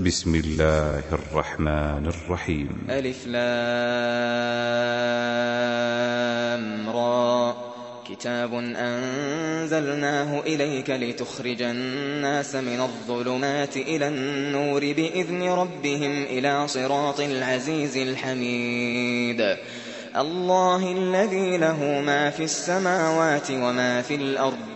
بسم الله الرحمن الرحيم ألف لام را كتاب أنزلناه إليك لتخرج الناس من الظلمات إلى النور بإذن ربهم إلى صراط العزيز الحميد الله الذي له ما في السماوات وما في الأرض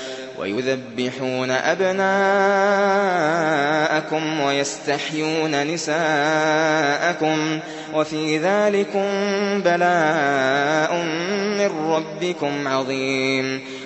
ويذبحون أبناءكم ويستحيون نساءكم وفي ذلكم بلاء من ربكم عظيم.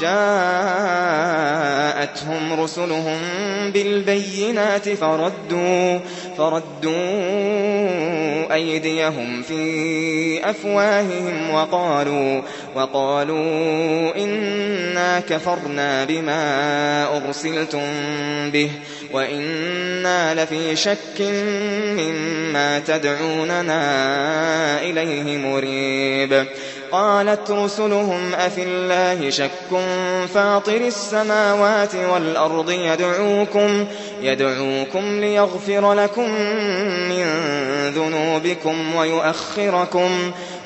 جاءتهم رسلهم بالبينات فردوا فردوا أيديهم في أفواههم وقالوا وقالوا إنا كفرنا بما أرسلتم به وإنا لفي شك مما تدعوننا إليه مريب قالت رسلهم أفي الله شك فاطر السماوات والأرض يدعوكم يدعوكم ليغفر لكم من ذنوبكم ويؤخركم.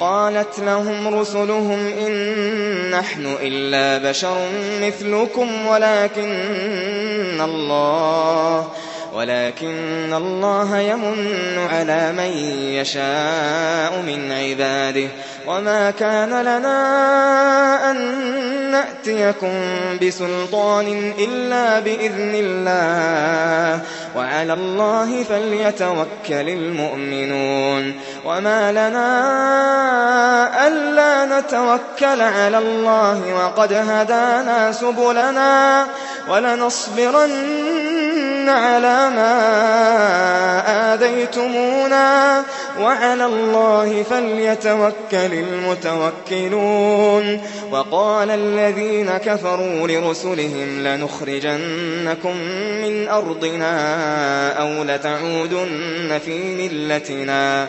قالت لهم رسلهم إن نحن إلا بشر مثلكم ولكن الله ولكن الله يمن على من يشاء من عباده. وما كان لنا أن نأتيكم بسلطان إلا بإذن الله. وعلى الله فليتوكل المؤمنون. وما لنا ألا نتوكل على الله وقد هدانا سبلنا ولنصبرن على ما آذيتمونا وعلى الله فليتوكل المتوكلون وقال الذين كفروا لرسلهم لنخرجنكم من أرضنا أو لتعودن في ملتنا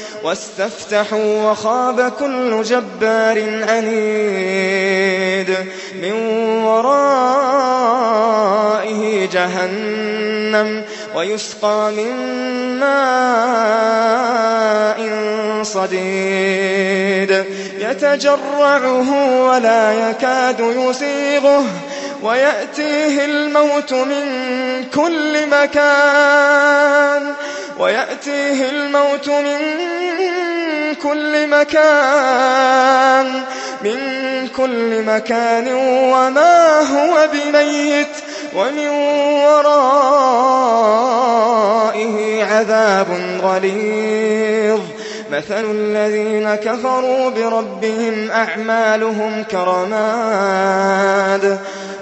واستفتحوا وخاب كل جبار عنيد من ورائه جهنم ويسقى من ماء صديد يتجرعه ولا يكاد يسيغه ويأتيه الموت من كل مكان ويأتيه الموت من كل مكان من كل مكان وما هو بميت ومن ورائه عذاب غليظ. مثل الذين كفروا بربهم أعمالهم كرماد.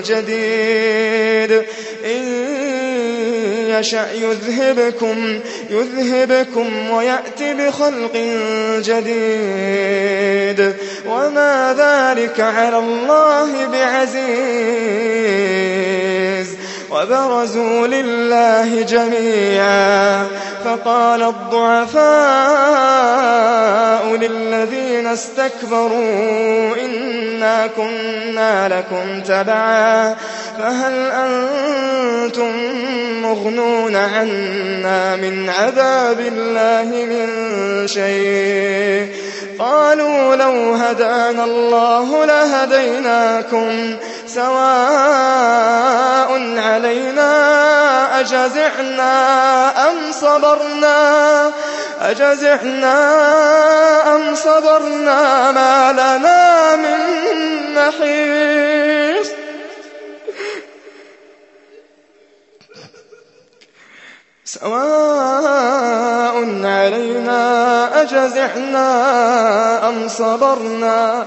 جديد إن يشأ يذهبكم يذهبكم ويأتي بخلق جديد. وما ذلك على الله بعزيز. وبرزوا لله جميعا فقال الضعفاء للذين استكبروا إنا كنا لكم تبعا فهل أنتم مغنون عنا من عذاب الله من شيء قالوا لو هدانا الله لهديناكم سواء علينا أجزعنا أم صبرنا؟ أجزعنا أم صبرنا ما لنا من محيص. سواء علينا أجزعنا أم صبرنا؟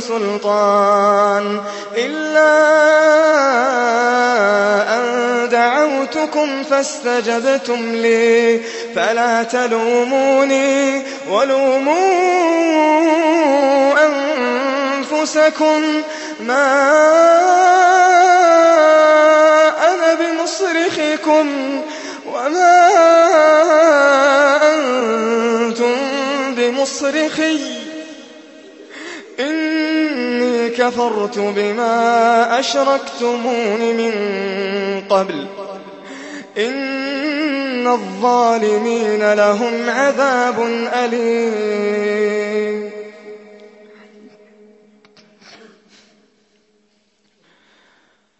سلطان. إلا أن دعوتكم فاستجبتم لي. فلا تلوموني ولوموا أنفسكم. ما أنا بمصرخكم وما أنتم بمصرخي. كفرت بما أشركتمون من قبل. إن الظالمين لهم عذاب أليم.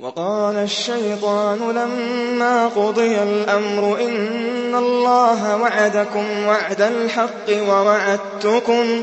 وقال الشيطان لما قضي الأمر إن الله وعدكم وعد الحق ووعدتكم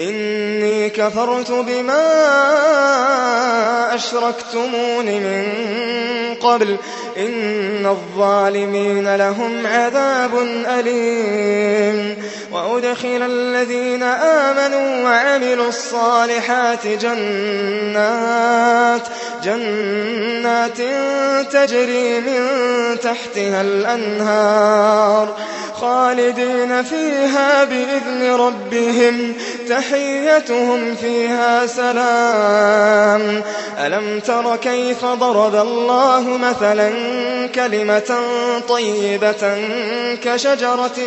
إني كفرت بما أشركتمون من قبل. إن الظالمين لهم عذاب أليم. وأدخل الذين آمنوا وعملوا الصالحات جنات جنات تجري من تحتها الأنهار خالدين فيها بإذن ربهم. تحيتهم فيها سلام. ألم تر كيف ضرب الله مثلا كلمة طيبة كشجرة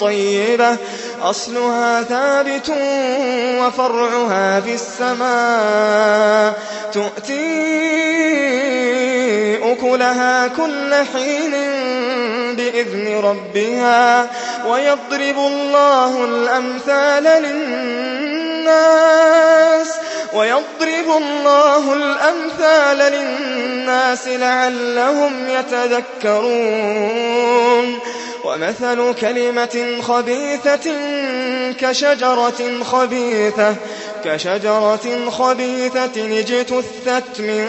طيبة؟ أصلها ثابت وفرعها في السماء. تؤتي أكلها كل حين بإذن ربها ويضرب الله الأمثال للناس ويضرب الله الأمثال للناس لعلهم يتذكرون ومثل كلمة خبيثة كشجرة خبيثة كشجرة خبيثة اجتثت من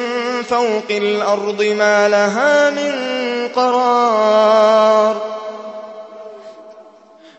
فوق الأرض ما لها من قرار.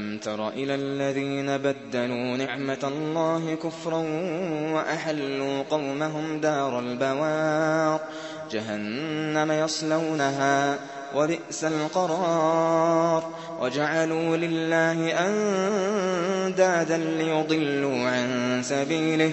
ألم تر إلى الذين بدلوا نعمة الله كفرا وأحلوا قومهم دار البوار جهنم يصلونها وبئس القرار وجعلوا لله أندادا ليضلوا عن سبيله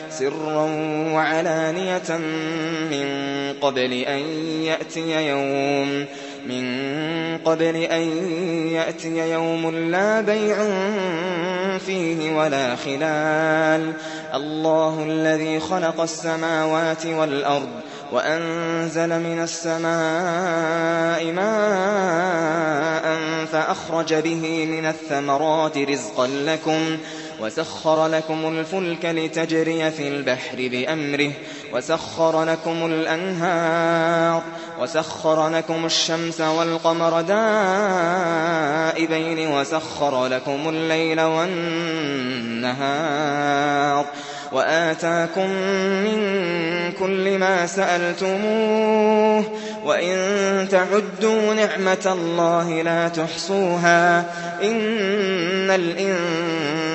سرا وعلانية من قبل أن يأتي يوم من قبل أن يأتي يوم لا بيع فيه ولا خلال. الله الذي خلق السماوات والأرض وأنزل من السماء ماء فأخرج به من الثمرات رزقا لكم وسخر لكم الفلك لتجري في البحر بأمره وسخر لكم الأنهار وسخر لكم الشمس والقمر دائبين وسخر لكم الليل والنهار. وآتاكم من كل ما سألتموه وإن تعدوا نعمة الله لا تحصوها. إن الإنسان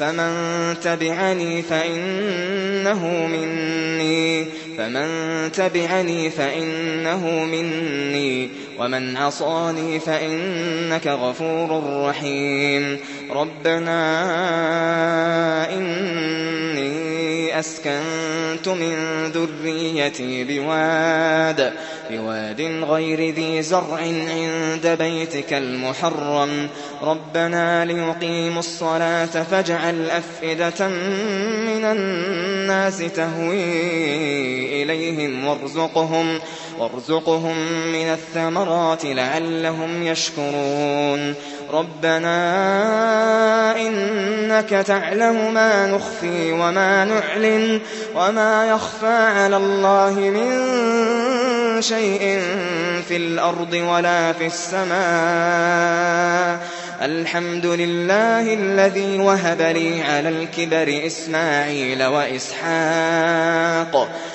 فمن تبعني فإنه مني. فمن تبعني فإنه مني. ومن عصاني فإنك غفور رحيم. ربنا إني أسكنت من ذريتي بواد بواد غير ذي زرع عند بيتك المحرم. ربنا ليقيموا الصلاة فاجعل أفئدة من الناس تهوي إليهم وارزقهم وارزقهم من الثمرات لعلهم يشكرون. ربنا إنك تعلم ما نخفي وما نعلن وما يخفى على الله من شيء في الأرض ولا في السماء. الحمد لله الذي وهب لي على الكبر إسماعيل وإسحاق.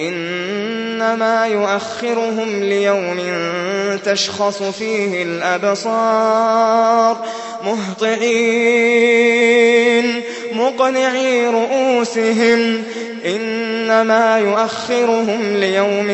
إنما يؤخرهم ليوم تشخص فيه الأبصار مهطعين مقنعي رؤوسهم إنما يؤخرهم ليوم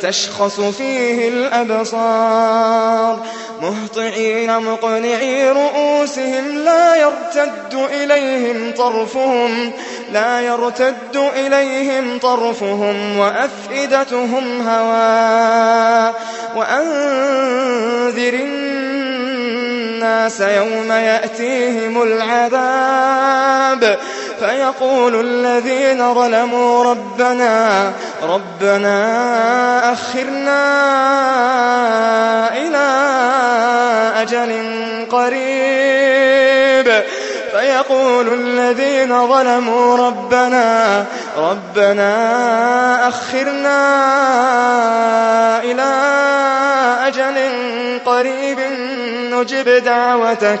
تشخص فيه الأبصار مهطعين مقنعي رؤوسهم لا يرتد إليهم طرفهم لا يرتد إليهم طرفهم وأفئدتهم هواء وأنذر الناس يوم يأتيهم العذاب فيقول الذين ظلموا ربنا ربنا أخرنا إلى أجل قريب. فيقول الذين ظلموا ربنا ربنا أخرنا إلى أجل قريب نجب دعوتك.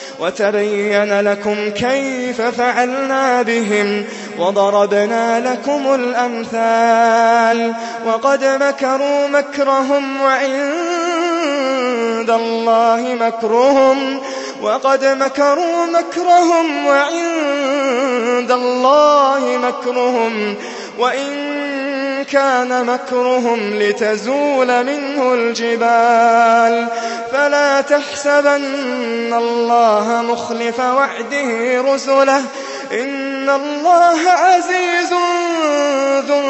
وتبين لكم كيف فعلنا بهم وضربنا لكم الأمثال وقد مكروا مكرهم وعند الله مكرهم وقد مكروا مكرهم وعند الله مكرهم وإن كان مكرهم لتزول منه الجبال. فلا تحسبن الله مخلف وعده رسله. إن الله عزيز ذو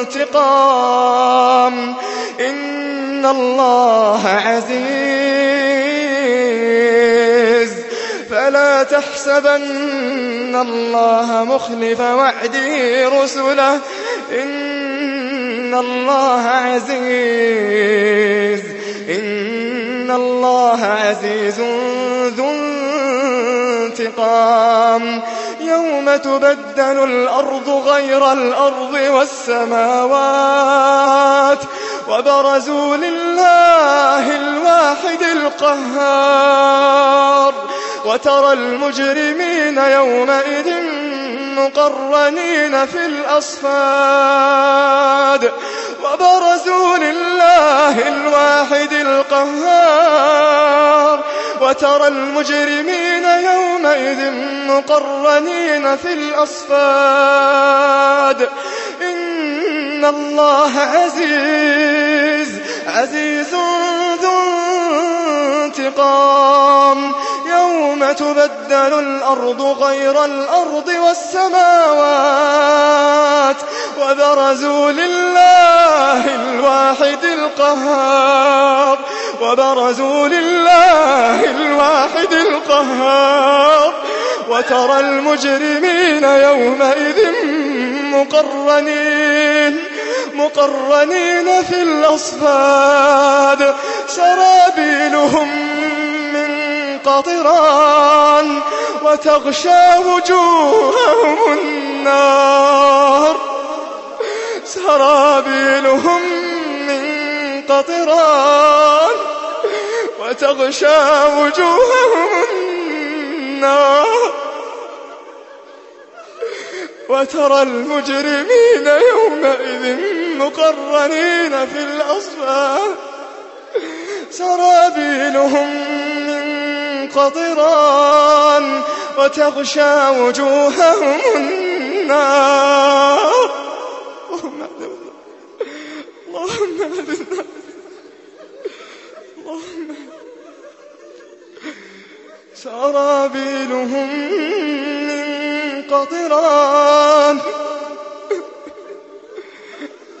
انتقام. إن الله عزيز. فلا تحسبن الله مخلف وعده رسله. إن الله عزيز إن الله عزيز ذو انتقام. يوم تبدل الأرض غير الأرض والسماوات وبرزوا لله الواحد القهار. وترى المجرمين يومئذ مقرنين في الأصفاد وبرزوا لله الواحد القهار وترى المجرمين يومئذ مقرنين في الأصفاد. إن الله عزيز عزيز ذو انتقام. يوم تبدل الأرض غير الأرض والسماوات وبرزوا لله الواحد القهار وبرزوا لله الواحد القهار وترى المجرمين يومئذ مقرنين مقرنين في الأصفاد سرابيلهم قطران وتغشى وجوههم النار. سرابيلهم من قطران وتغشى وجوههم النار. وترى المجرمين يومئذ مقرنين في الأصفاد. سرابيلهم من قطران وتغشى وجوههم النار اللهم اهدنا اللهم اهدنا اللهم سرابيلهم من قطران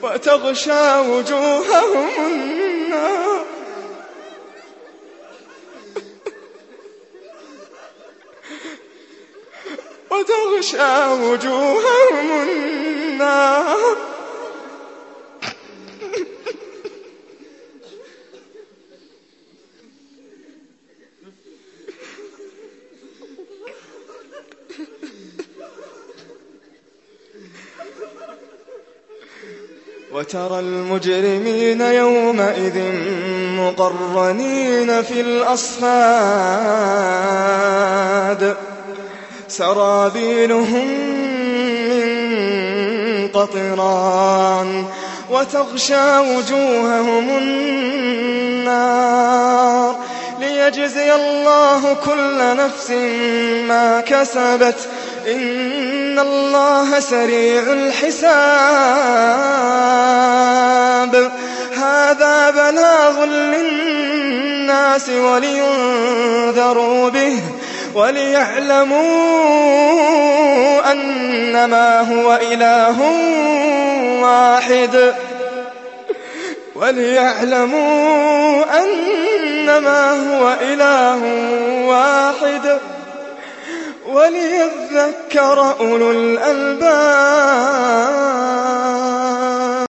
وتغشى وجوههم النار وتغشى وجوههم النار. وترى المجرمين يومئذ مقرنين في الأصفاد. سرابيلهم من قطران وتغشى وجوههم النار ليجزي الله كل نفس ما كسبت. إن الله سريع الحساب. هذا بلاغ للناس ولينذروا به. وليعلموا أنما هو إله واحد. وليعلموا أنما هو إله واحد. وليذكر أولو الألباب.